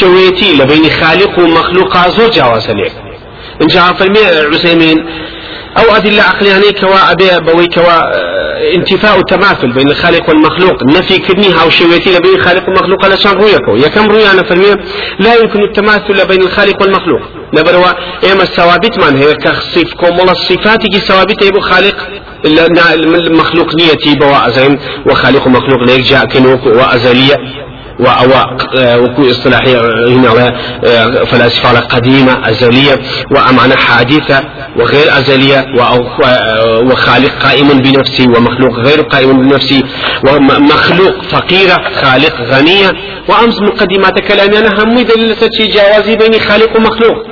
شويتي لبين خالق ومخلوق زور جواز لك إن جاء فرمي عثيمين أو أدلة عقلانية كوا أبي بوي كوا انتفاء التماثل بين الخالق والمخلوق نفي كدني أو شويتي بين الخالق والمخلوق على شان رؤيكو يا كم رؤيا أنا فرمي لا يمكن التماثل بين الخالق والمخلوق نبروا إما الثوابت من هي كصف كومل الصفات كي ثوابت يبو خالق المخلوق نيتي بوا وخالق مخلوق ليك جاء كنوك وأزلية وكو اصطلاحية هنا فلاسفة قديمة أزلية وأمانة حادثة وغير أزلية وخالق قائم بنفسه ومخلوق غير قائم بنفسه ومخلوق فقيرة خالق غنية وأمس مقدمات كلامي أنا هم دليل جوازي بين خالق ومخلوق.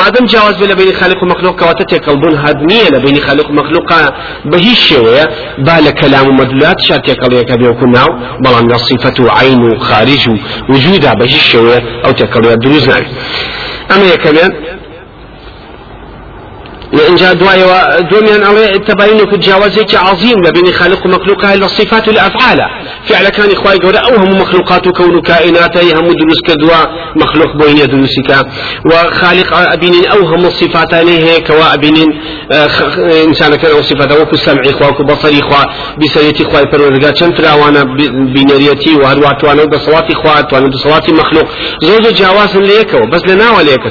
مادەم جیاواز بێ لە بینی خەلق و مەخلوق کەواتە تێکەڵبوون هەد نییە لە بینی خەلق مەخلوقا بە هیچ شێوەیە با لە کەلام و مەدولات شار تێکەڵیەکە بێوکو ناو بەڵام لە صیفەت و عین و خارج و وجودا بە هیچ شێوەیە ئەو تێکەڵیە دروست ناوی. ئەمە یەکەمێن جاء دواء دوميان الله التباين كجاوزيك عظيم لبين خالق ومخلوق هاي الصفات والأفعال فعل كان إخوائي قول أوهم مخلوقات كون كائنات هم دروس كدوا مخلوق بوين يدروسك وخالق أبين أوهم الصفات هي كوا أبين إنسان كان أو صفات وكو سمع إخوة وكو بصر إخوة بسرية إخوة فرورقات كم تراوانا بنريتي وهرواتوانا بصوات إخوة وأنا بصوات مخلوق. زوج جواز ليكو بس لنا وليكو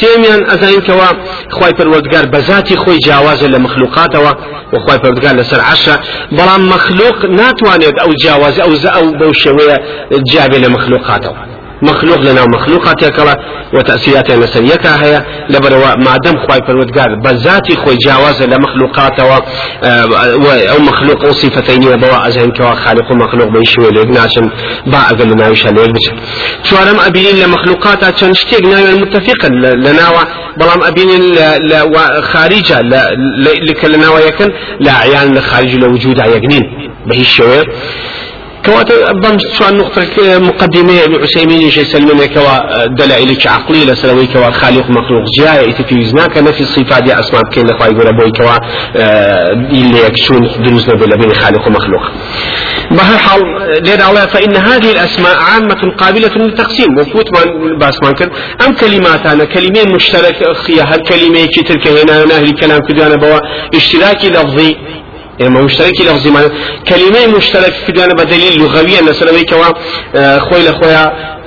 سيميان أزاين كوا إخوة فرورقات پروردگار بذاتی خۆی جیاوازە لە مخلوقاتەوە وخوای پروردگار لەسەر عشە بەڵام مخلوق ناتوانێت ئەو جیاوازی ئەو ئەو بەو شێوەیە جابێ لە مخلوقاتەوە. مخلوق لنا مخلوقات يكلا وتأثيرات نسريتها هي لبروا ما دام خواي فرودگار بذاتي خوي جاوز لمخلوقات و أو مخلوق أو صفتين بوا ازهن كوا خالق مخلوق بيشوي لك ناشن با أقل ناوش عليك بش شوارم ابينين لمخلوقات چن شتيق ناوي متفقا لناوا بلام ابينين خارجة لك لناوا يكن لا عيان خارج لوجود عيقنين بهي الشوير كواتا بم سؤال نقطة مقدمة ابن عثيمين شيء سلمنا كوا دلائل عقلية لسلوي كوا خالق مخلوق جاء يتفيزنا نفي الصفات دي أسماء كين لخوا يقول أبوي كوا اللي يكشون دروسنا بلا بين خالق ومخلوق. بهالحال لين الله فإن هذه الأسماء عامة قابلة للتقسيم وفوت من بأس كان أم كلمات أنا كلمين مشترك خيا هالكلمة كي تلك هنا نهل كلام كدوانا بوا اشتراكي لفظي اما مشترك لفظي معنى كلمة مشترك في دانا بدليل لغوية لسلوي كوا خوي لخويا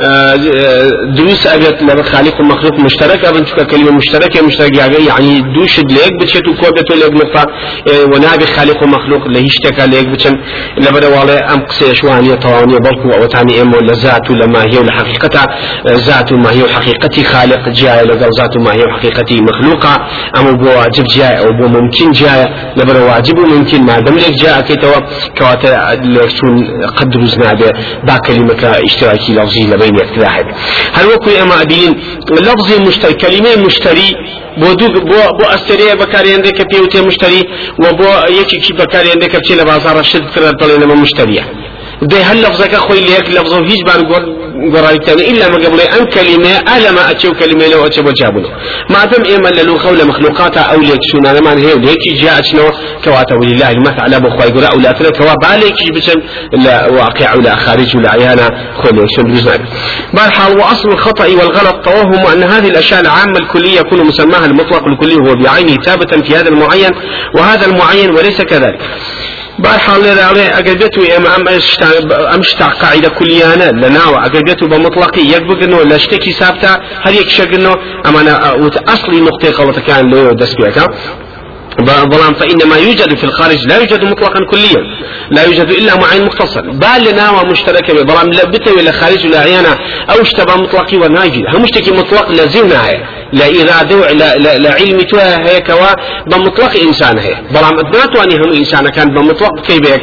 دروس أبيت لما خالق ومخلوق مشترك أبن تشكا كلمة مشتركة مشترك يعني دوش ليك بتشت وكوبة ليك نقطة ونابي خالق ومخلوق لهيشتكا ليك بتشن لبدا والله أم قصي شوانية طوانية بلكو أو تاني أمو لذات لما هي لحقيقتها ذات ما هي حقيقتي خالق جاي لقل ذات ما هي حقيقتي مخلوقة أم بو واجب جاي أو بو ممكن جاي لبدا واجب وممكن ما دام لك جاء كيتوا كواتا لكتون قدر زنابه با كلمة اشتراكي لفظي لبين يكتلاحد هل وكو اما ابين لفظي مشتري كلمة مشتري بۆ دوو بۆ بۆ ئەستێرەیە بەکارێندێک کە پێوتێ مشتری و بۆ یەکێکی بەکارێندێک کە بچێ لە بازارە شت کرد بڵێ لەمە مشتریە دي هل لفظك خوي ليك لفظه هيج بان قرايتني إلا ما قبل أن كلمة ألا ما أتشو كلمة لو أتشو بجابنا ما دام إما للو خول مخلوقات أو ليك شو أنا ما هي ليك جاء شنو كواتا ولله المثل أبو خوي قراء ولا ثلاث كوا بالك بسن لا واقع ولا خارج ولا عيانا شو بجزاك بالحال وأصل الخطأ والغلط توهم أن هذه الأشياء العامة الكلية يكون مسماها المطلق الكلي هو بعينه ثابتا في هذا المعين وهذا المعين وليس كذلك. بارحال لێرە ئەڵێ ئەگەر دێتوی ئێمە ئەم ئەم شتا قاعدە کولیانە لە ناوە ئەگەر دێت و بە مطلقی یەک بگرنەوە لە شتێکی سابتا هەر یەک شەگرنەوە. ئەمانە وت ئەسلی نقطەی خەڵەتەکان لێ دەست پێەکە بلان فإنما يوجد في الخارج لا يوجد مطلقا كليا. لا يوجد إلا معين مختصر. بال لنا ومشترك بلان بتوي إلى خارج ولا عيانا أو اشتبه مطلقي وناجي هم مشتكي مطلق لزمنا هي لا إرادة لا, لا, لا علم توها كوا بمطلق إنسان هي. ما أني هم إنسان كان بمطلق كيبك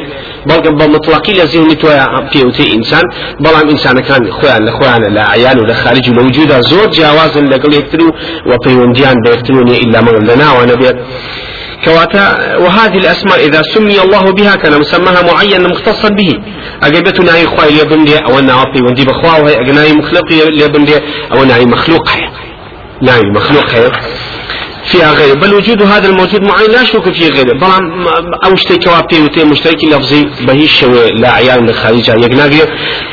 بەڵگە بە مطلقی لە زیهنی تۆ پێوتی ئینسان بەڵام ئینسانەکان خۆیان لە خۆیانە لە عیان و لە خارج و لە وجودا زۆر جیاوازن لەگەڵ یەکتر و پەیوەندیان بە یەکترونی ئیلا مەگەڵ لە ناوانە بێت كواتا وهذه الأسماء إذا سمي الله بها كان مسماها معينا مختصا به. أجابته ناي خواي ليبن دي أو ناي وندي بخواه أجناي مخلوق ليبن دي أو ناي مخلوق هي ناي مخلوق هي فيها غيره بل وجود هذا الموجود معين لا شك في غيره. بل أو اشتي كوابي وتي مشترك لفظي بهيش لا عيان خارجة يقناقي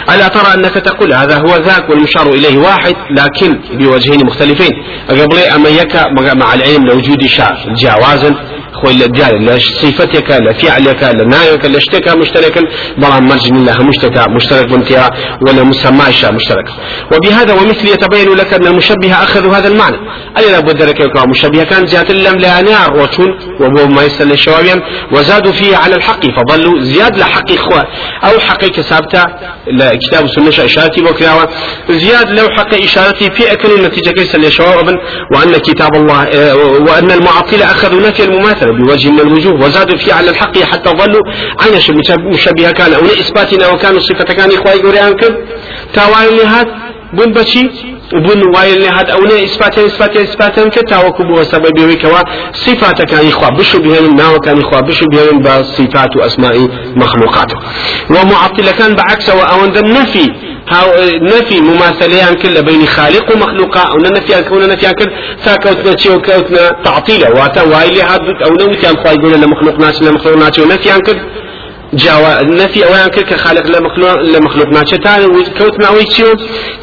ألا ترى أنك تقول هذا هو ذاك والمشار إليه واحد لكن بوجهين مختلفين. قبل أما يك مع العلم لوجود شاء جوازا خوي الديال لا صفتك لا فعلك لا نايك لا اشتكى مشتركا بلا مرجن الله مشتكى مشترك بنتها ولا مسمى مشترك. وبهذا ومثل يتبين لك أن المشبه أخذوا هذا المعنى. أي لابد لك يكون مشبه كان جات لم لا روتون وهو ما يسأل الشوابيا وزادوا فيه على الحق فظلوا زياد لحق إخوة. أو حقيقة ثابتة كتاب السنة إشارتي وكلاوة زياد لو حق إشارتي في أكل النتيجة كيس الشواب وأن كتاب الله آه، وأن المعطلة أخذوا نفي المماثلة بوجه من الوجوه وزادوا فيه على الحق حتى ظلوا. عين مشبه كان أو إثباتنا وكانوا صفة كان إخوة يقول أنكم تاوان لهذا بن بشي بن وايل لهذا أو لا إثبات إثبات إثبات كتاوكو بو سبب وكوا صفات كان إخوة. بشو بهن ما وكان إخوة. بشو بهن بصفات وأسماء مخلوقاته ومعطل كان بعكس وأوند النفي هاو نفي مماثلة كل بين خالق ومخلوق أو نفي كون نفي كل فكوتنا شيء وكوتنا تعطيله واتا وايل هذا أو نوتي أن يقول لنا مخلوق ناس لمخلوق ناس ونفي كل. جاوا نفي اوان كل خالق لمخلوق لمخلوق ما شتان كوتنا وي شو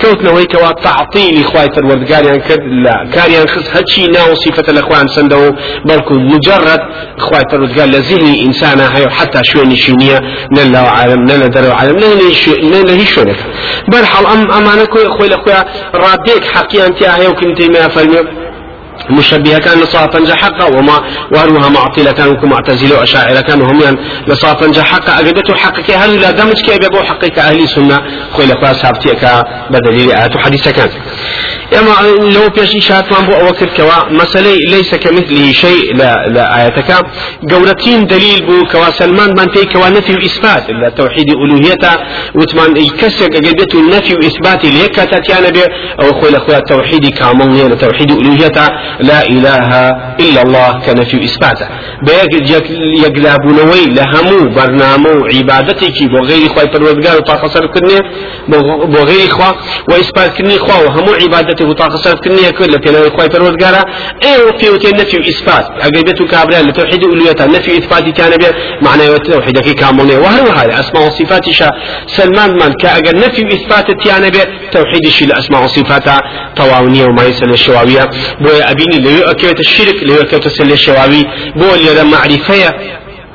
كوتنا وي كوا تعطيل أخوي فروردگار يعني كد لا كان يعني خص هاتشي نا صفة الاخوان سندو بلكو مجرد أخوي فروردگار لذهني انسان هاي حتى شو نشينية نلا عالم نلا درو عالم نلا هي شو بل حال ام امانكو أخوي الاخويا راديك حقيا انت هاي وكنتي ما فرمي مشبهة كان لصافا جحقا وما واروها معطلة كان معتزلة وأشاعرة كانوا هم يعني لصافا جحقا أجدته حقك هل لا دمج كي بيبو حقك أهل سنة خوي لقوا سابتيك بدليل آيات حديثة كان. إما لو بيش إشارات ما بو أوكر كوا مسألة ليس كمثله شيء. لا لا آياتك قولتين دليل بو كوا سلمان من تي كوا نفي وإثبات لا توحيد ألوهيته وتمان يكسر قدته النفي وإثبات ليك تتيانا بي أو خوي لقوا توحيد كامل توحيد ألوهيته لا إله إلا الله كنفي إثباته. بيك يقلابونوي لهمو برنامو عبادتك بغير خواي پروردگار وطاقة صرف كرني بغير خوا وإثبات كرني خوا وهمو عبادته وطاقة صرف كرني كل لكن خواي پروردگار اي وفي نفي إثبات. أقيدتو كابرا لتوحيد أولويته نفي إثبات كان بي معنى توحيدك كامل وهو هذا؟ أسماء وصفات سلمان من كأجر نفي إثبات تيانا بي توحيد شي الأسماء وصفات طواونية وما يسأل الشواوية بويا أبيني ليو أكيوت الشرك ليو أكيوت السل الشواوي بو اللي معرفة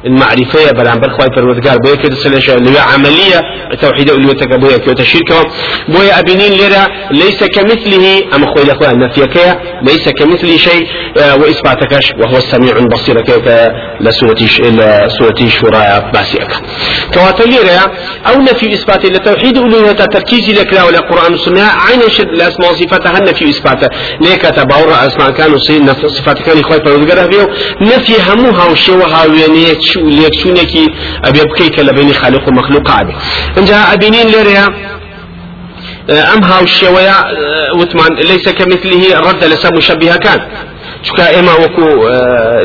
المعرفة بلان بالخواي فرودقار بويا كده اللي عملية توحيد أولويتك بويا كيوت الشركة بويا أبنين لرا ليس كمثله أما خوي الأخوة النفيك ليس كمثله شيء آه، وإثباتكش وهو السميع البصير كيف لسورة لسورة شورى باسيك. كواتليرا أو نفي إثبات لتوحيد أولويته تركيزي لك لا ولا قرآن والسنة عين شد الأسماء وصفاتها النفي إثبات ليك تباور أسماء كانوا صفات كان خوي فرودقار بيو نفي هموها وشوها وينيت ئەبێ بکەیت کە لە بینی خالق و مەخلوق ئابێ اینجا ئەبینین لێرەیە ئەم هاوشێوەیە وتمان ليس كمثله رد لسا مشبهەکان چکە ئێمە وەکو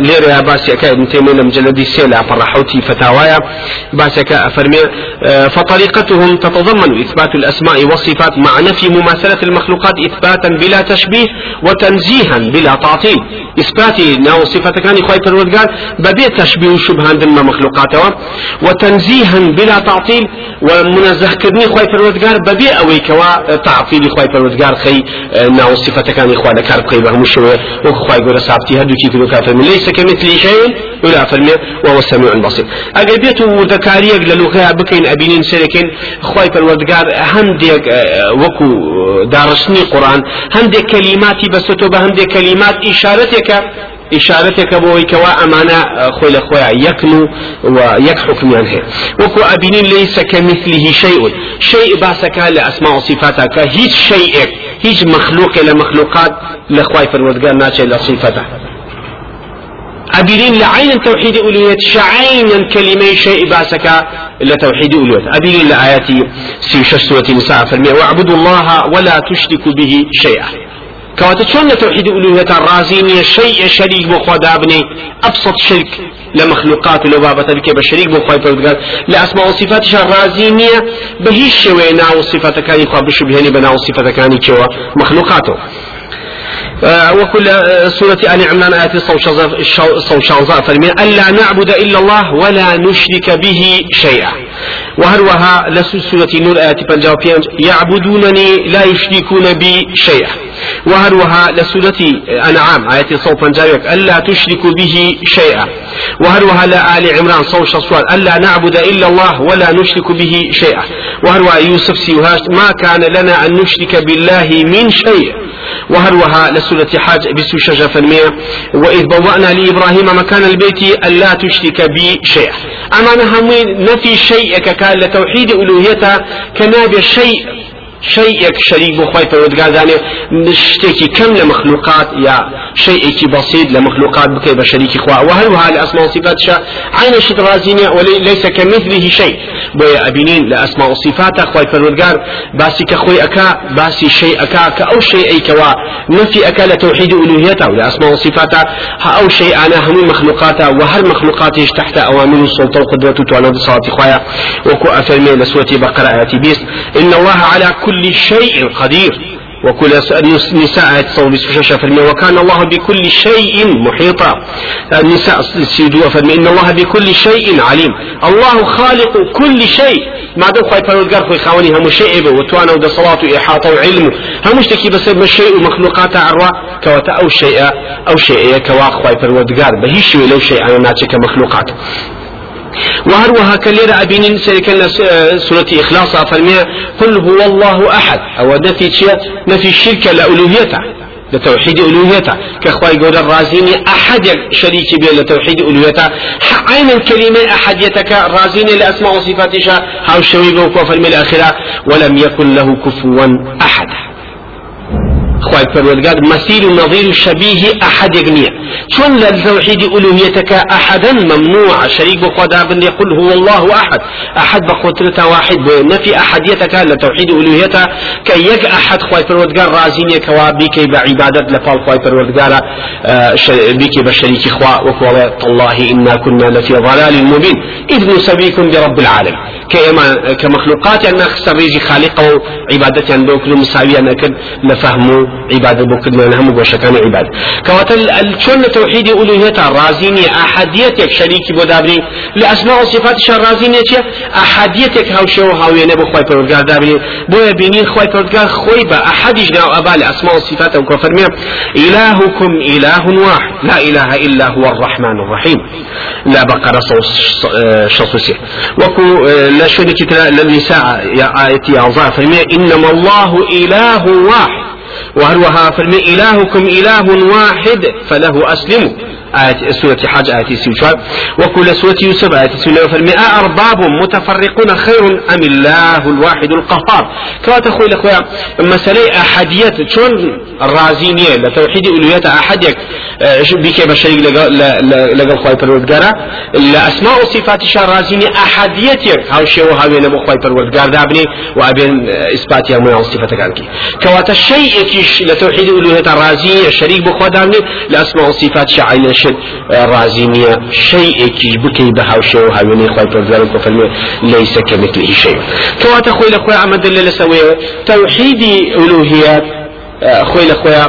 لێرە باسیەکە ابن تيمية مجلدي سيلا فەرموتي فتاوايا باسيك أفرمي فطريقتهم تتضمن إثبات الأسماء والصفات مع نفي مماثلة المخلوقات إثباتا بلا تشبيه وتنزيها بلا تعطيل إثبات ناو صفة كان إخوة الودقار ببيع تشبيه شبهان دم مخلوقاته وتنزيها بلا تعطيل ومنزه كرني إخوة الودقار ببيع أوي كوا تعطيل إخوة الودقار خي ناو صفة كان إخوة لكار بخي بهم شوية وإخوة يقول سابتي هدو كي كدو كافر ليس كمثل شيء ولا فرمي وهو السميع البصير أجل بيتو وذكاريك للغة بكين أبينين سلكين خواي الودقار هنديك وكو دارسني قرآن هنديك كلماتي بس هنديك كلمات إشارتك إشارتك بوي كوا أمانة خوي لخويا يكنو ويك حكم هي وكو أبينين ليس كمثله شيء. شيء باسك لأسماء وصفاتك. هيج شيء. هيج مخلوق لمخلوقات لخواي فرودقان ناتشي لصفته أبيلين لعين توحيد ألوهية شعين كلمة شيء باسك إلا توحيد ألوهية أبيلين لآياتي. سيشش سورة النساء فرمي واعبدوا الله ولا تشركوا به شيئا. كواتا شون توحيد ألوهية الرازينية شيء شريك بو دابني أبسط شرك لمخلوقات لو بابا بك بشريك بو خواي فرقات لأسماء وصفاتش الرازينية بهيش شوي ناو صفات كاني خواه بشبهني بناو صفات كاني شوى مخلوقاته وكل سورة آل عمران آيات صوشانزاء فرمي ألا نعبد إلا الله ولا نشرك به شيئا. وهروها لسورة نور آيات بنجاو يعبدونني لا يشركون بي شيئا. وهروها لسورة أنعام آيات صو بنجاوك ألا تشركوا به شيئا. وهروها لآل عمران صو شصوان. ألا نعبد إلا الله ولا نشرك به شيئا. وهروها يوسف سيوهاش ما كان لنا أن نشرك بالله من شيء. وهروها لسورة حاج بسو فرمية وإذ بوأنا لإبراهيم مكان البيت ألا تشرك بي شيئا. أما نهمين نفي شيء كان لتوحيد ألوهيته كنابي شيء شيئك شريك بخواي فرودقار داني شتيكي كم لمخلوقات يا شيئك بسيط لمخلوقات بكي بشريك خوا. وهل لأسماء وصفات شاء عين شد رازينيا وليس كمثله شيء. بويا أبنين لأسماء وصفات خواي فرودقار باسي كخوي أكا باسي شيء أكا كأو شيء أي كوا نفي أكا لتوحيد ألوهيته لأسماء وصفاته أو شيء أنا هم مخلوقاته وهل مخلوقاته تحت أوامر السلطة وقدرته تعالى صلاة خوايا وكو أفرمي لسورة بقرة آياتي بيس إن الله على كل كل شيء قدير. وكل نساء تصور شاشة فرمي وكان الله بكل شيء محيطا. النساء سيدوا فرمي إن الله بكل شيء عليم. الله خالق كل شيء. ما دو خواهي فرودگار خوي خاوني هم شيء وتوانا ودا صلاة وإحاطة وعلم هم اشتكي بس الشيء ومخلوقات عروا. كوتا أو شيء أو شيء كوا خواهي فرودگار بهيش لو شيء أنا ناتك مخلوقات وهروها كليرة أبين سيكن سورة إخلاص فرمي قل هو الله أحد. أو نفي نفي الشرك لألوهيته لتوحيد ألوهيته. كأخوي يقول الرازيني أحد شريك بين لتوحيد ألوهيته. عين الكلمة أحديتك الرازيني لأسماء وصفاتها. هاو شوي وكفر من الآخرة. ولم يكن له كفوا أحد. خواهي فرودقاد مثيل نظير شبيه أحد يقنية. شون للتوحيد ألوهيتك أحدا؟ ممنوع. شريك بقوة بن يقول هو الله أحد. أحد بقوترة واحد. نفي أحديتك لتوحيد ألوهيتك كي يك أحد خواهي فرودقاد رازيني كوابيك بعبادة لفال خواهي فرودقاد آه، بيك بشريك خوا وقوة. الله إنا كنا لفي ضلال مبين. إذ نسبيكم برب العالم كمخلوقات أن سريجي خالقه عبادتي أن بوكل مساوية أن لفهموا عبادة من هم وشكان عبادة. كواتل شون توحيد ألوهية رازيني أحديتك شريك بودابري لأسماء وصفات شرازيني أحديتك هاو شو هاو ينبو خواي پروردگار دابري بو بينين خواي پروردگار خوي با جناو أبا لأسماء وصفات وكفرمي إلهكم إله واحد. لا إله إلا هو الرحمن الرحيم. لا بقرة شصوصي وكو لا شريك للنساء يا آيتي أعظام فرمي إنما الله إله واحد. وهروها فرمي إلهكم إله واحد فله أسلموا. آية سورة حج آية سيوشوال وكل سورة يوسف آية سورة فرمي أرباب متفرقون خير أم الله الواحد القهار؟ كما تقول الأخوة مسألة أحدية. شون الرازينية لتوحيد ألوية أحدك آه، بك بشريك لقل خواهي پروردگارا لأسماء وصفات شرازيني أحديتك. هاو شيء وهاو ينبو خواهي پروردگار دابني وأبين إثباتها من وصفتك عنك كواتا الشيء كيش لتوحيد ألوهية الرازينية شريك بخوا دابني لأسماء وصفات شعيل شد رازينية شيء كيش بكي بهاو شيء وهاو ينبو خواهي پروردگار وفرمي ليس كمثله شيء كواتا خوي لأخوة عمد اللي لسويه توحيد ألوهيات خوي لخويا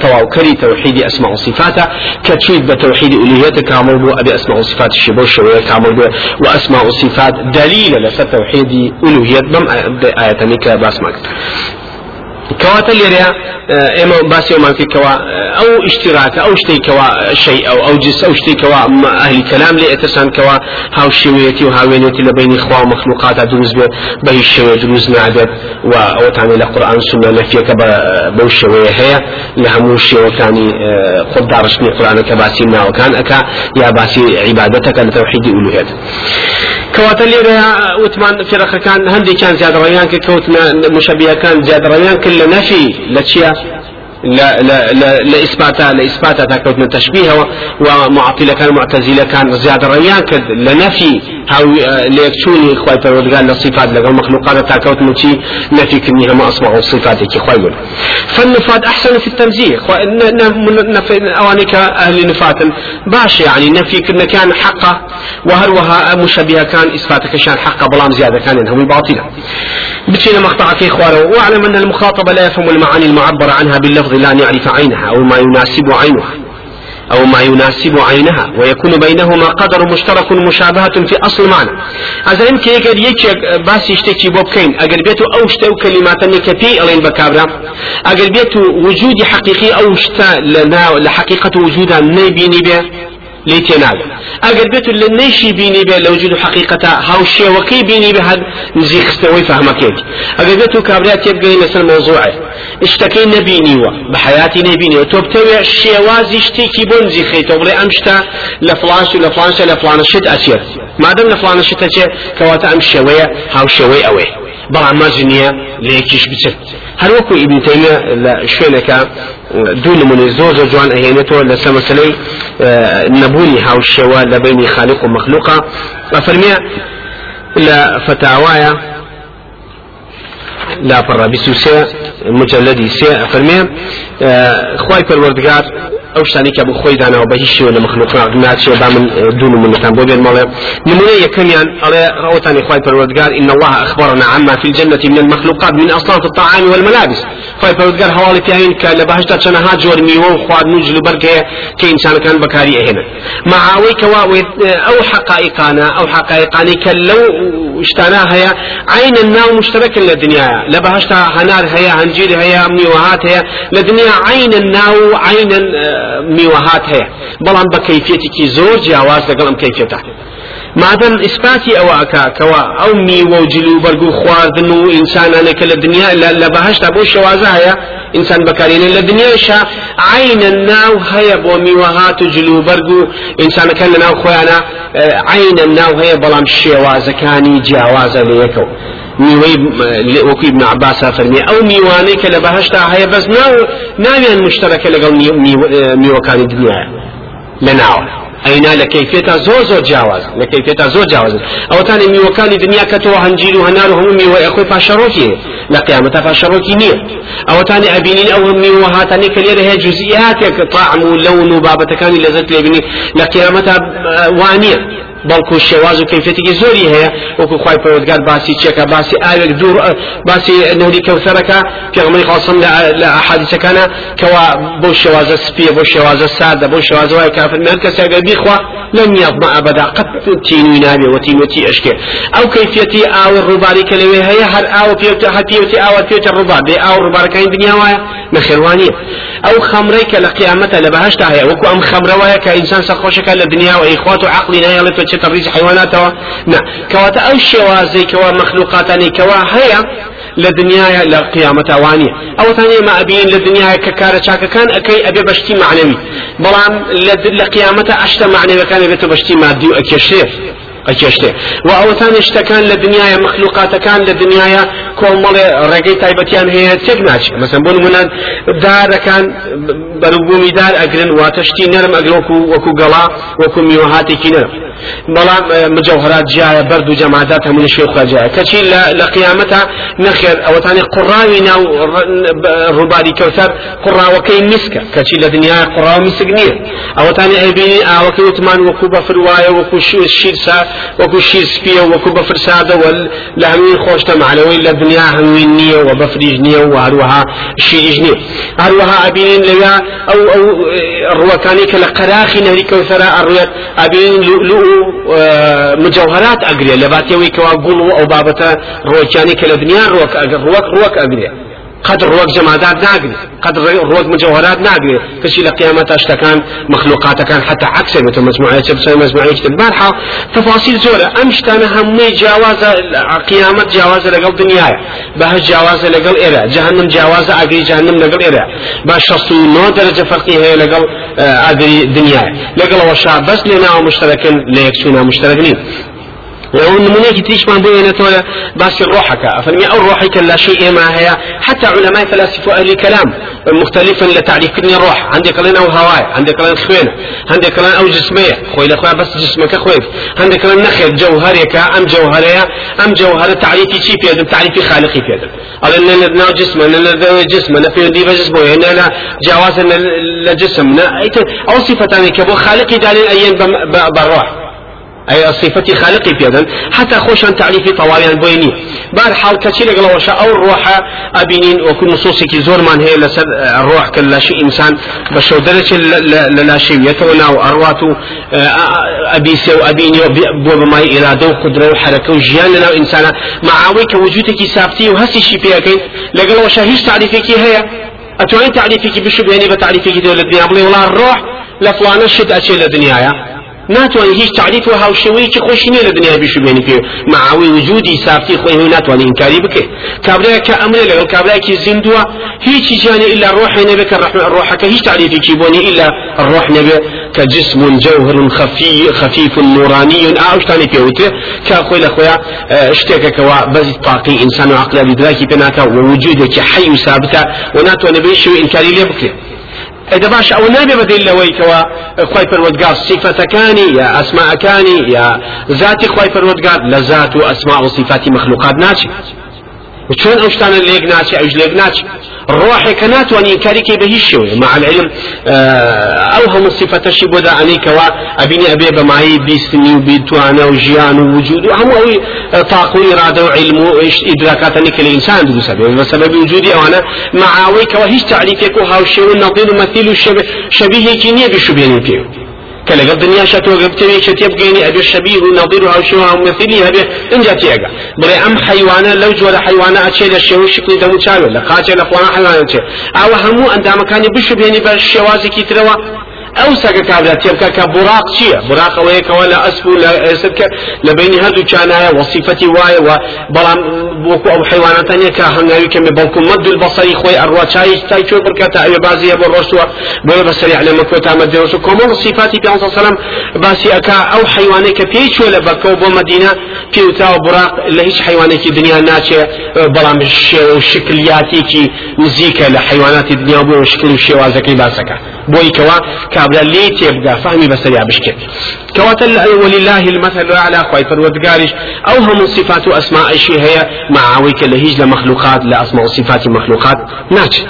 تواو كري توحيد اسماء وصفاته كتشيد بتوحيد الوهيته كامل بو ابي اسماء وصفات الشبو شوية كامل بو واسماء وصفات دليل لسه توحيد الوهيه بم ايات نيكا باسمك كواتا ليريا إما باسي ما في كوا أو اشتراك أو شتي كوا شيء أو أو جس أو شتي كوا أهل كلام لي اتسان كوا هاو شويتي وهاوينتي لبين اخوا مخلوقات دروز به الشوية دروز نعدد و أو تعني لقران سنة نفيك بو الشوية هي لهمو الشيء تاني خد دارشني قرآن كباسي ما وكان أكا يا باسي عبادتك لتوحيد ألوهيت. كواتا ليريا وثمان فرق كان هندي كان زياد ريان كوتنا مشابهه كان زياد ريان كل نفي لتشيا لا لا لا لإثباتها لإثباتها تكوتنا تشبيه ومعطلة كان معتزلة كان زيادة ريان كد لنفي هاو ليكتوني خواي پروردگار لصفات لقل مخلوقات تاكوت متي نفي كني هم أصبحوا صفاتك خواي يقول فالنفات أحسن في التنزيه. أوانك أهل نفات باش يعني نفي كنا كان حقه وهروها مشبهة كان إثباتك كان حقه بلام زيادة كان إنهم باطلة بتشينا مقطع في إخوانه واعلم أن المخاطب لا يفهم المعاني المعبرة عنها باللفظ لا يعرف عينها أو ما يناسب عينها. أو ما يناسب عينها ويكون بينهما قدر مشترك مشابهة في أصل معنى. هذا يمكن يقدر يكي باس يشتكي بوبكين أقل بيتو أو شتو كلمات نكفي ألين بكابرا أقل بيتو وجود حقيقي أو شتا لنا لحقيقة وجودها نبيني به لی تێناگەن ئەگەر بێت لە نەیشی بینی بێ لە وجود حقیقەتە هاوشێوەکەی بینی بە هەر نزیک خستەوەی فەهمەکەیت ئەگەر بێت و کابرا تێبگەی لەسەر مۆزوعە شتەکەی نەبینیوە بە حیاتی نەبینیوە تۆ بتەوێ شێوازی شتێکی بۆ نزیک خەیتەوە بڵێ ئەم شتە لە فلانش و لە فلانشە لە فلانە شت ئەچێت مادەم لە فلانە شتە چێ کەواتە بەڵام مەرج نییە لە یەکیش بچێت. هەر وەکو ئیبن تەیمیە لە شوێنەکە دوو نمونەی زۆر زۆر جوان ئەهێنێتەوە لەسەر مەسلەی نەبوونی هاوشێوە لە بینی خالق و مەخلوقا. لە فتاوایە لا فرا بسوسة مجلدي سي فرمي خواي پروردگار أو شتانی که بو خوی دانا و به هیچ ولا مخلوق نات شو با من دون من كان بو بين مال نمونه يكميان على روتاني خواي پروردگار ان الله اخبرنا عما في الجنة من المخلوقات من اصناف الطعام والملابس. خواي پروردگار حوالی پیاین که لبهشت چنها جور میوه خواد نجل برگه که انسان كان بكاري هنا معاوي كوا أو حقائقنا أو حقائقاني كلو اشتانا هيا عين الناو مشترك للدنيا لبهشت هنار هيا هنجير هيا ميوهات هيا لدنيا عين الناو عين میوەهات هەیە. بەڵام بە کەیفێتێکی زۆر جیاواز لەگەڵ ئەم کەیفێتە مادەم ئیسپاتی ئەوە ئەکاکەوە ئەو میوە و جلو بەرگ و خواردن و ئینسانانێکە لە دنیا لە بەهشتا بۆ شێوازە هەیە ئینسان بەکارێنە لە دنیاشا عینە ناو هەیە بۆ میوەهات و جلو بەرگ و ئینسانەکان لە ناو خۆیانە عینە ناو هەیە بەڵام شێوازەکانی جیاوازە لە میوەی وەکوی ابن عباس فەرمی ئەو میوانەی کە لە بەهشتا هەیە بەس ناو ناویان مشتەرەکە لەگەڵ میوەکانی دنیاە لە ناوە ئەینا لە کەیفێتا زۆر زۆر جیاواز لە کەیفێتا زۆر جیاواز ئەوتانی میوەکانی دنیا کە تۆ هەنجیر و هەنار و هەموو میوە ئەخۆی پاشەڕۆکی لە قیامەتا پاشەڕۆکی نییە. ئەوتانی ئەبینین ئەو میوە هاتانی کە لێرە هەیە جزئیاتێک طعم و لەون و بابەتەکانی لەزت لێبینی لە قیامەتا وانیە بەڵکو شێواز و کەیفێتێکی زۆری هەیە. وەکو خی پەرۆزگار باسی چێکە باسی ئاوێک دوور باسی نهری کەوسەرەکە پێغمەی خاصم لە حادیسەکانە کەوا بۆ شێوازە سپیە بۆ شێوازە سادە بۆ شێوازە وای کافر. مێر کەسێگە بیخوا لەم یاضمە ئەبدا قەت تینوی نابێ و تینوتی ئەشکێ. ئەو کەیفێتی ئاوە ڕووباری کە لەوێ هەیە هەر ئاوە پێوتە هەتیوتی ئاوە پێوتە ڕووبار. بێ ئاو ڕووبارەکانی دنیا وایە نەخێوانیە ئەو خەمرەی کە لە قیامەتە لە بەهشتا هەیە. وەکو ئەم خەمرەوەیە کە ئینسان سەرخۆشەکە و و عقلی نایڵێت بچێتە ڕیز حیواناتەوە؟ نا کەواتە ئەو شێوازەی کەوا مەخلوقاتانی کەوا هەیە لە دنیاە لە قیامەتاوانی ئەوتان ئێمە ئەبین لە دنیاە کە کارە چاکەکان ئەەکەی ئەبێ بەشتی معنەوی. بەڵام لە قیامەتە ئەشتە معنەوەکان بێتە بەشتی مادی و ئەکێشێ ئەکێشتێ. و ئەوەتان شتەکان لە دنیاە مەخلوقاتەکان لە دنیاە کۆمەڵێ ڕێگەی تایبەتیان هەیە تێک ناچێت؟ مەسم بۆ نمونە دارەکان بەروبوومی دار ئەگرن واتەشتی نەرم ئەگرۆکو وەکو گەڵا وەکو میوەهاتێکی نەرم بەڵام مجەوهرات جایە بەرد و جەمادات هەمونی شێ خواجایە کەچی لە قیامەتە نەخێر ئەوەتانی قڕاوی ناو ڕووباری کەوتەر قڕاوەکەی میسکە. کەچی لە دنیای قڕاو میسک نییە. ئەوەتانی ئەبینی ئاوەکەی وتمان وەکو بەفر وایە وەکو شیرسا وەکو شیر سپیە وەکو بەفر سادەوە لە هەمووی خۆشتە معنەوەی لە دنیا هەمووی نییە و بەفریش نییە و هەروەها شیریش نییە هەروەها ئەبینین لەوێ ئەو ئەو ڕوەکانی کە لە قەراخی نەری کەوتەرە ئەڕوێت ئەبین لو مجوهرات ئەگرێ لە باتەوەی کەوا گوڵ و ئەو قدر روك جمادات ناقري قدر روك مجوهرات ناقري كشي لقيامة اشتكان مخلوقات كان حتى عكس مثل مجموعة تبصر مجموعة البارحة تفاصيل زورة امشتانا همي جواز قيامة جواز لقل دنياي بها جواز لقل إرى جهنم جواز أقري جهنم لقل إرى باش شخصو نو درجة فرقي هي لقل أقري بس لنا مشتركين ليكسونا مشتركين ونمونيك تريشمان بوينة تولا باس الروحك أفرمي أو روحك لا شيء ما هي. حتى علماء فلاسفة أهل الكلام مختلفا لتعريف كني الروح عندك لنا أو هواي عندك لنا خوينة عندك لنا أو جسمية خوي لأخويا بس جسمك خويف عندك لنا نخل جوهرك أم جوهرية أم جوهر تعريفي شي في تعريفي خالقي في هذا قال إن لنا جسم لنا جسم أنا في دي جسم أنا جواز لجسم أو صفة كبو خالقي دالين أيين بالروح. أي صفة خالقي بيدن حتى خوش عن تعريف طواويان بويني بار حال كتير لقلا وشا أو الروح أبينين وكل نصوصي زور من هي لسد الروح كلا شيء إنسان. بشو درجة لا شيء يتونا وأرواتو أبيسي وأبيني بو بماي إرادة وقدرة وحركة وجيان لنا إنسانا. معاوي كوجودك سافتي وهسي شي بيكين لقلا وشا هيش تعريفك هي أتوين تعريفك بشبهني بتعريفك دولة الدنيا والله الروح لفلانة شد أشي للدنيا ناتواني هیچ تعریف و هاوشێوەیەکی خۆشی نیە لە دنیا بیشبێنی پێ. معاوی وجودی سافتی خۆی هۆی ناتوانانی ئینکاری بکە کابراە کە ئەمرێ لەگەڵ کابراایکی زیندووە هیچی جیانی إلا ڕۆحی نەبێت کە ڕۆحەکە هیچ تعریفێکی بۆنی إلا الروح نەبێت كجسم جوهر خفي خفيف نوراني أوشتاني بيوتي كأخوي لأخويا اشتكك كوا بز طاقي إنسان وعقل إدراكي بناتا ووجودك حي ثابتة وناتو نبيش إنكاري لي بكري إذا باش أو نبي بدل لويكوا خوي فرودقار صفة كاني يا أسماء كاني يا ذاتي خوي فرودقار لذات وأسماء وصفات مخلوقات ناتي وشون أوشتان ليك ناتي أوش ليك ناتي روحي كانت واني كاريكي بهيش مع العلم أوهم الصفة شبو دا أني كوا أبيني أبي بمعي بيسني وبيتوانا وجيان ووجود هم أوي طاقة وإرادة وعلم وإدراكات أنك الإنسان دو سبب بسبب وجودي أو أنا معاوي كوا هيش تعريفك وهاوشي والنظير مثيل شبيه كينية بشبهين فيه كلا قد دنيا شتو قبتني شتيب قيني أبي الشبيه نظير أو شو مثلي هبه إن جاتي أجا بري أم حيوانا لو جوا حيوانا أشيل الشيء شكل دمو شالو لا. قاتل أفوانا حيوانا أو همو أن دام كان بشبهني بالشوازي كي تروا. أو ساقا كابلا تيبكا كبراق شيء براق ويك ولا اسفو لا اسبك لبين هادو كان وصفتي واي وبلام بوكو أو حيوانات تانية كهنغاوي كم بلكو مد البصري خوي أروا شاي تاي شو بركاتا اي بازي أبو الرسوة بولا بسري على مكوتا مد الرسوة. كومون صفاتي الله عليه وسلم باسي أكا أو حيواني كبيش ولا بكو بو مدينة بيوتا وبراق اللي هيش حيواني كي دنيا ناتشة بلام الشكلياتي كي نزيكا لحيوانات الدنيا بو شكل الشوازكي باسكا. بوي كوا كابلا لي تيبقى فهمي بس يا بشكل كواتل ولله المثل الأعلى خوي فرودقارش أو هم صفات أسماء شيء هي معاويك لهيج لمخلوقات لأسماء صفات مخلوقات. ناتش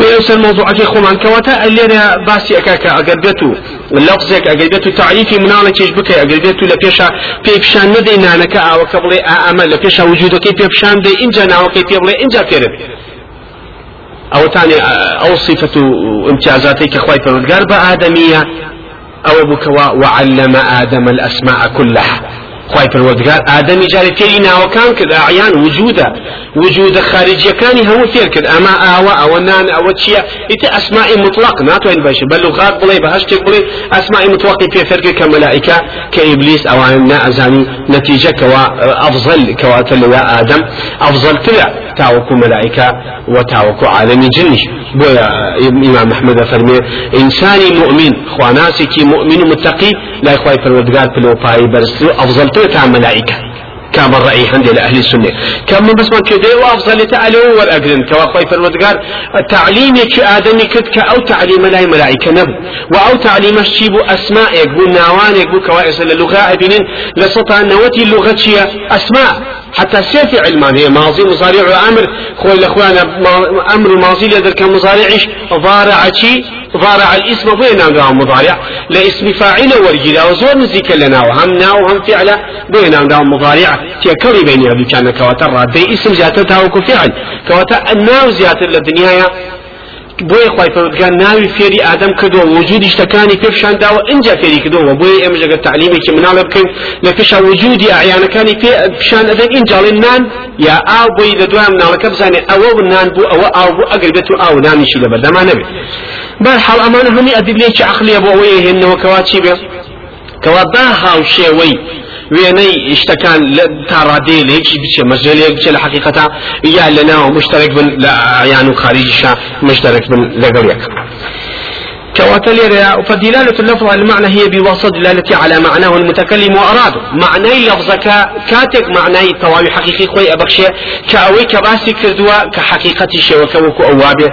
بيوس الموضوع في خمان كواتا اللي باسي أكاكا أقربتو لفظك أقربتو تعريفي منانا تيج بكي أقربتو لبيشا بيبشان ندي نانكا أو كبلي أعمل لبيشا وجودك بيبشان دي إنجا ناوكي بيبلي إنجا فيرب أو تاني أو صفة امتيازاتك إخوائي فرودقار بآدمية أو بكوا وعلم آدم الأسماء كلها. خواهي فرودقار آدم جاري تيرينا وكان كذا أعيان وجوده وجود خارجي كان هو فير كذا أما آوا أو نان أو تشيا إت أسماء مطلق ناتوين باش بل لغات بلي بهشتك بلي أسماء مطلق في فرق كملائكة كإبليس أو أن أزاني نتيجة كوا أفضل كوا تلوا آدم أفضل تلع تاوكو ملائكة وتاوكو عالم جنش. بويا إمام أحمد فرمي إنساني مؤمن خواناسي مؤمن متقي لا إخوائي فرودقار بلو باي برستو أفضل تلتا ملائكة. كما الرأي عند لأهل السنة. كما بس ما كده وأفضل تعالوا والأجرن كوا خوي فرودقار تعليم كي آدمي كد كأو تعليم لا ملائكة نب وأو تعليم الشيب أسماء يقول ناوان يقول كوائس اللغة أبنين لسطا نوتي اللغة أسماء. حتى سيف علمان هي ماضي مصاريع وامر خوي الأخوان أمر الماضي لدر كان مصاريعش. ضارع الاسم بين نام مضارع؟ لاسم فاعل ورجلا وزور نزيك لنا وهم نا وهم فعل بين نام مضارع؟ تيكري بين يدو كان كواتر دي اسم جاتتها وكو فعل. كواتر الناو زيادة للدنيا بۆیە خی پەرودگار ناوی فێری ئادەم کردەوە وجودی شتەکانی پێشانداوە اینجا فێری کردەوە بۆیە ئێمە ژەگە تعلیمێکی مناڵە بکەین لە پێشا وجودی ئەعیانەکانی پیشان ئەدەن ئینجاڵێن نان یا ئاو بۆی لە دوای مناڵەکە بزانێ ئەوە نان بوو ئەوە ئاو بوو ئەگەر بێت و ئاو نانیشی لە بەردەمان نەبێت بەرحاڵ ئەمانە هەمی ئەدیلێکی عقلیە بۆ ئەوەیە هێنەوە چی بێ کەوا با هاوشێوەی وێنەی شتەکان تا ڕادێلێکی بچێ مەژێلێک بچێ لە حقیقەتا یا لەناوە مشترك بن لە عیان و خارجیشا مشترك بن لەگەڵ یەک كواتلير فدلالة اللفظ على المعنى هي بواسطة دلالة على معناه المتكلم وأراده معنى لفظك كاتك معنى تواوي حقيقي خوي أبخشي. كأوي كباسي كردوا كحقيقة شيء وكوكو أوابه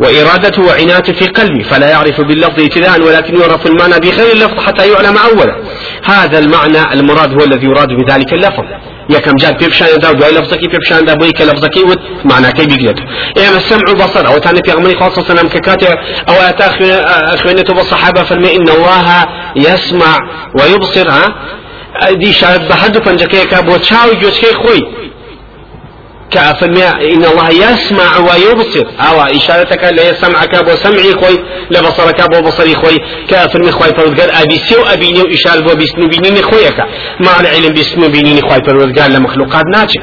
وإرادته وعنايته في قلبي فلا يعرف باللفظ ابتداء ولكن يعرف المعنى بغير اللفظ حتى يعلم أولا هذا المعنى المراد هو الذي يراد بذلك اللفظ. یەکەم جار پێ پیشاندا و دوای لەفزەکەی پێ پیشاندا بۆی کە لەفزەکەی وت معناکەی بیگرێت ئێمە سمع و بصر ئەو تانە پێغمبەری خاص سلام کاتێ ئەو ئاتا خوێنێتەوە بە صحابە فەرمێ إن الله يسمع ويبصر دي شاهد بهدو پنجەکەیەکە بۆ چاوی خۆی كأفرمي إن الله يسمع ويبصر. أو إشارتك لا سمعك بو سمعي خوي لبصرك بو بصري خوي. كأفرمي خوي فرودقال أبي سيو أبيني وإشار بو بيسنو بينيني خويك. مع العلم بيسنو بينيني خوي فرودقال لمخلوقات ناجح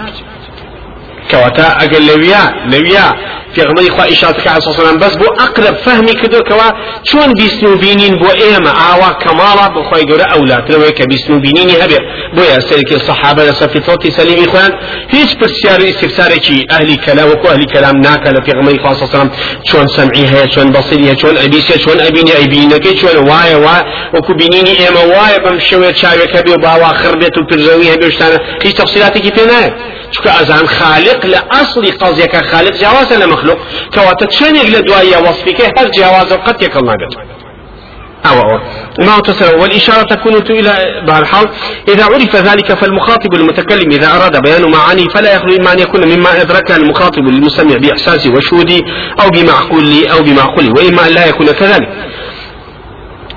كواتا أقل لويا لويا. في غمري خوا إشارتك عليه الصلاة والسلام بس بو أقرب فهمي كدو كوا شون بيسنو بينين بو إيما آوا كمالا بو خواي قولة أولا. كلوه كبيسنو بينيني هبه بو يا سيرك الصحابة لصفي طوتي سليم إخوان هيش برسيار استفساري كي أهلي كلام وكو أهلي كلام ناكا لفي غمري خوا صلى الله شون سمعي هي شون بصري هي شون أبيسي شون أبيني أبينك شون واي واي وكو بينيني إيما واي بمشوية شاوية كبير باوا خربيت وبرزوية بيشتانا هيش تفصيلاتي كيف چکە ئەزان خالق لە ئەسڵی قەزیەکە خالق جیاوازە لە مەخلوق کەواتە چێنێک لە دوایە وەصفیکە هەر جیاوازە و قەت یەکەڵ ناگەت أو أو ما تصل والإشارة تكون إلى الحال إذا عرف ذلك فالمخاطب المتكلم إذا أراد بيان معاني فلا يخلو إما أن يكون مما أدرك المخاطب للمستمع بإحساسه وشهوده أو بمعقول أو بمعقول وإما أن لا يكون كذلك.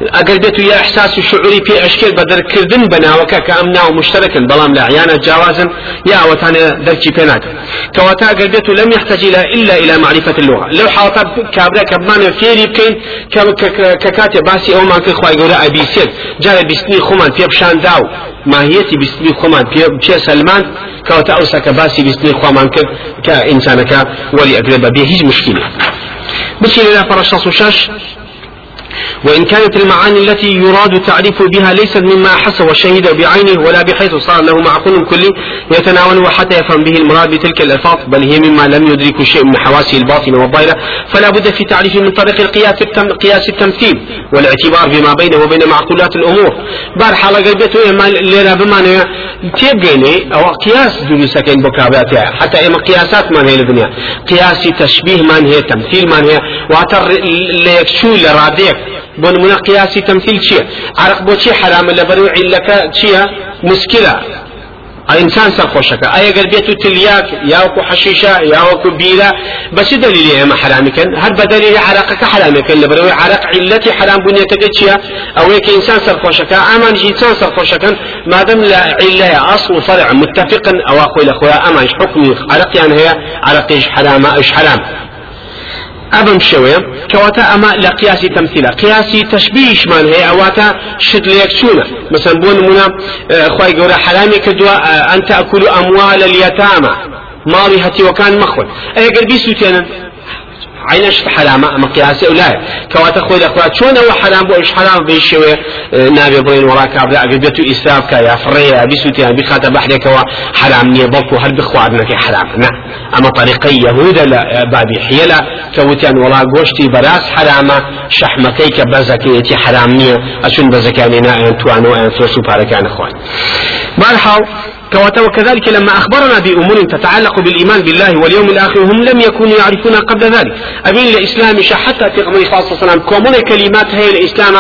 ئەگەر بێت و یا احساس و شعوری پێ ئەشکێت بە دەرکردن بەناوەکە کە ئەم ناو مشتركن بەڵام لە عیانە جیاوازن یا ئەوەتانە دەرکی پێ ناکەن. کەواتە ئەگەر بێت و لم يحتاج إلى إلا إلى معرفة اللغة. لو حاڵەتە کابرا کە بمانە فێری بکەین کە کاتێ باسی ئەومان کرد خوای گەورە ئەبیسێت جارە بیستنی خۆمان پێ پیشاندا و ماهیەتی بیستنی خۆمان پێ سەلمان کەواتە ئەوسا کە باسی بیستنی خۆمان کرد کە ئینسانەکە وەلی ئەگرێت بەبێ هیچ مشکلی. بچین لە پەڕە 66 وإن كانت المعاني التي يراد تعريف بها ليست مما حس وشهد بعينه ولا بحيث صار له معقول كلي يتناول حتى يفهم به المراد بتلك الألفاظ بل هي مما لم يدرك شيء من حواسه الباطنة والظاهرة فلا بد في تعريفه من طريق القياس التم قياس التمثيل والاعتبار بما بينه وبين معقولات الأمور. بار حالا قلبته إما لنا بما تيبقيني أو قياس دروسك بكاباتها حتى إما قياسات من هي الدنيا قياس تشبيه من هي تمثيل من هي وأتر ليكشو لراديك. بۆ نمونە قیاسی تەمثیل چییە؟ عرق بۆچی حرامە لە بەرەو عیلەکە چییە؟ مسکرە ئینسان سەرخۆشەکە ئایا گەر بێت و تلیاک یاوەکو حەشیشە یاوەکو بیرە بەچی دلیلی ئێمە حرامیکەن؟ هەر بە دلیلی عراقەکە حرامیکەن لە بەرەوەی عراق عیلەتی حرام بوونیەتەکە چییە؟ ئەوەیە کە ئینسان سەرخۆشەکە ئامان ئینسان سەرخۆشەکەن مادەم لە عیلەیە ئەصل و فەرع متفقن ئەوە خۆی لە خۆیان. ئەمانش حکمی عرقیان هەیە عرقیش حرامە ئەش حرام. أبم شوية كواتا أما لقياسي تمثيلا. قياسي تشبيش من هي أواتا شد ليكشونا مثلا بون منا خواي قورا حرامي كدوا أن تأكلوا أموال اليتامى. ماضي هتي وكان مخول أي قلبي سوتينا؟ عينش حرامة أما قياسي أولاي كواتا خوي لأخوات شون هو حرام بو إيش حرام بيشوي نابي بين وراك عبد أقدتو إسراف كا يا فريا بسوتي أبي خاطر بحرك هو حرام نية بلكو هل بخوارنا حرام نعم أما طريقي يهودا بابي حيلة كوتيان ولا قوشتي براس حرامة شحمكي كبزكي يتي حرام نية أشون بزكاني نا أن توانو أن سوسو باركان أخوان بارحاو وكذلك لما أخبرنا بأمور تتعلق بالإيمان بالله واليوم الآخر هم لم يكونوا يعرفون قبل ذلك. أبين الإسلام حتى في صلى الله عليه وسلم. كومون كلمات هي الإسلام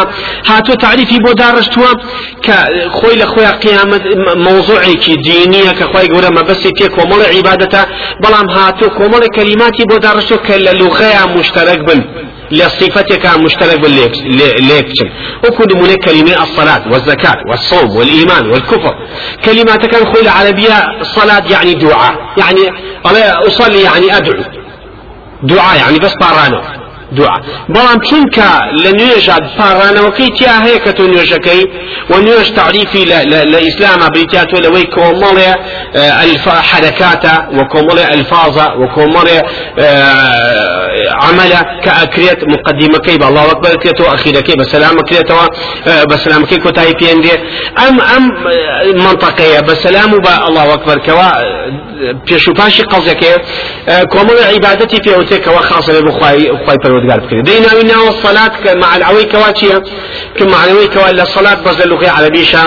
هاتو تعريفي بو دارشتوا كخوي لخويا قيامة موضوعي دينية كخوي قولا ما بس تي كومون عبادته بلام هاتو كومون كلماتي بو دارشتوا كاللغة مشترك بن. لصفتك مشترك بالليكشن وكل من كلمة الصلاة والزكاة والصوم والإيمان والكفر. كلمات كان خوي العربية الصلاة يعني دعاء. يعني أصلي يعني أدعو. دعاء يعني بس بارانو دوعا بەڵام چونکە لە نوێژات پاڕانەوەکەی تیا هەیە کە تۆ نوێژەکەی و نوێژ تعریفی لە ئیسلامە بریتیا تۆ لەوەی کۆمەڵێ حرەکاتە و کۆمەڵێ ئەلفازە و کۆمەڵێ عملە کە ئەکرێت مقدمەکەی بە الله وەکبەر کرێتەوە ئەخیرەکەی بە سەلامەکرێتەوە بە سەلامەکەی کۆتایی پێندێ ئەم ئەم منطقەیە بە سەلام و بە الله وەکبەرکەوە پێش و پاشی قەزەکەی کۆمەڵی عیبادەتی پێوتێکەوە خاصە بە خی پەروەردگار بکرێت دەیناوی ناوە سەلات کە معنەوەی کەوا چییە کە معنەوەی کەوا لە سەلات بەز لە لوغی عەربیشە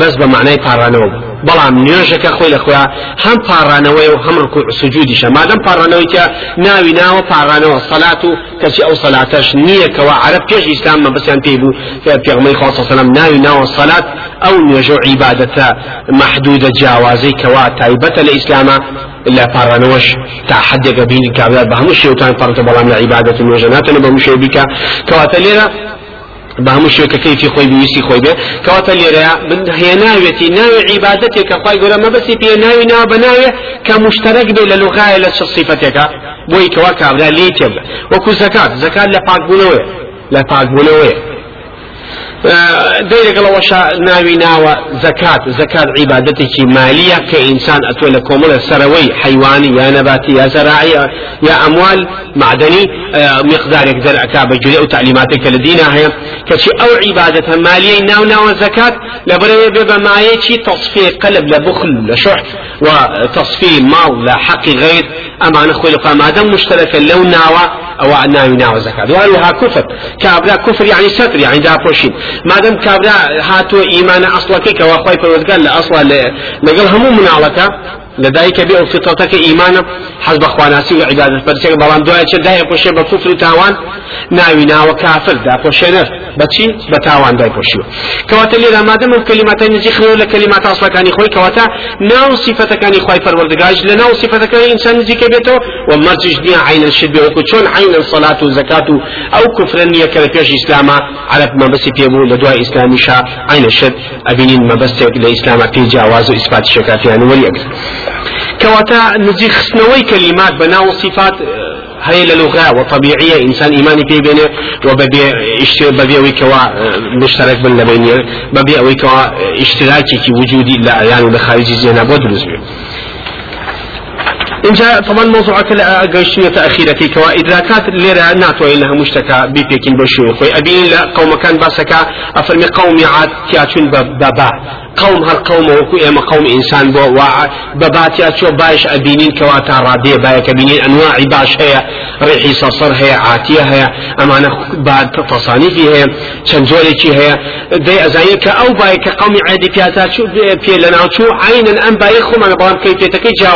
بەس بە معنای پارانەوە بەڵام نوێژەکە خۆی لە خۆیان هەم پاڕانەوەی و هەم ڕکوع سجودیشە. مادەم پاڕانەوەی کە ناوی ناوە پاڕانەوە سەلات و کەچی ئەو سەلاتەش نییەکەوە عرب پێش ئیسلام مەبەسیان پێی بوو. پێغمەی خوا سەلام ناوی ناوە سەلات. ئەو نوێژە و عیبادەتە محدودە جیاوازەی کەوا. تایبەتە لە ئیسلامە لا پارانوش تا حدێکە بینی کابرا بە هەموو شێوتان پڕتە بەڵام لە عیبادەت نوێژە. ناتەنە بە مشێ بیکە. کەواتە لێرە بە هەموو شوێکە کەیفی خۆی بویستی خۆی بێ کەواتە لێرەیە هەیە ناوێتی ناوی عیبادەتێک کە خی گەورە مەبەسی پێ ناوی ناو بە ناوێ کە مشتەرەک بێ لە لوغایە لە چ صفەتێکە بۆی کەوا کابرا لی تێبە وەکو زەکات زەکات لە پاکبوونەوەی لە پاکبوونەوەی دەیرێکەڵەوەش ناوی ناوە زکات زکات عیبادەتێکی مالیە کە ئینسان ئەتۆ لە کۆمەڵە سەرەوەی حیوانی یا نەباتی یا زەراعی یا ئەموال معدنی مقدارێک دەرعکا بەجێ ئەو تعلیماتێک کە لە دینا هەیە کەچی ئەو مالیەی ناو ناوە زکات لە بەرەوێ بێ بە مایەکی تەصفی قەلب لە بخل لە و تەصفی ماڵ لە حەقی غیر ئەمانە خۆی لە مادەم مشترەکە لەو ناوە ئەوە ناوی ناوە زکات وهروها كفر؟ كابرا كفر يعني ستر يعني دا بوشين. مادام كابرا هاتو إيمان أصلك كوا خوي فرودگار لأصلا لقل همو منالك لدایک بێ فطرتەکە ئیمانە حەز بە خواناسی و عیبادت بەرچێک بەڵام دوای چ دای پۆشێ بە کوفر و تاوان. ناوی ناوە کافر دا پۆشێنەر بەچی بە تاوان دای پۆشیوە کەواتە لێرە مادەم ئەم کللیماتای نزیک خۆ لە کللیمات ئاسڵەکانی خۆی کەواتە ناو صفەتەکانی خی پەروەردگاش لە ناو صفەتەکانی ئینسان نزیکە بێتەوە و مەرجش نییە عین الشد بێ وەکو چۆن عین الصلاة و و کوفرە نییە کە لە پێش ئیسلامە عرب مەبەسی پێبوو لە دوای ئیسلامیشا عین الشد. ئەبینین مەبەستێک لە ئیسلامە پێ جیاواز و ئیسپات شەکاتیان وەریەگرن كواتا نزيخ سنوي كلمات بناو صفات هي للغة وطبيعية إنسان إيماني في بينه وببي اشتراك ببي ويكوا مشترك بين لبينه ببي ويكوا إشتراكي في وجودي لا يعني بخارج الزنا بودرز اینجا طبعا موضوعك قيشتنية تأخيرتي كوا إدراكات ليرة ناتو إنها مشتكى بيبيكين بشوي خوي أبين لا قوم كان باسكا أفرمي قوم عاد تياتون بابا قوم هر قوم وكو إما قوم إنسان بو بباتيات شو بايش أبينين كواتا رادية بايك أبينين أنواع باش هي ريحي صصر هي عاتية هي أمانة بعد تصانيفي هي چنجولي هي دي أزايك أو بايك قوم عادي بياتا شو بي لنا شو عينا أم بايخهم أنا بلام كيفيتك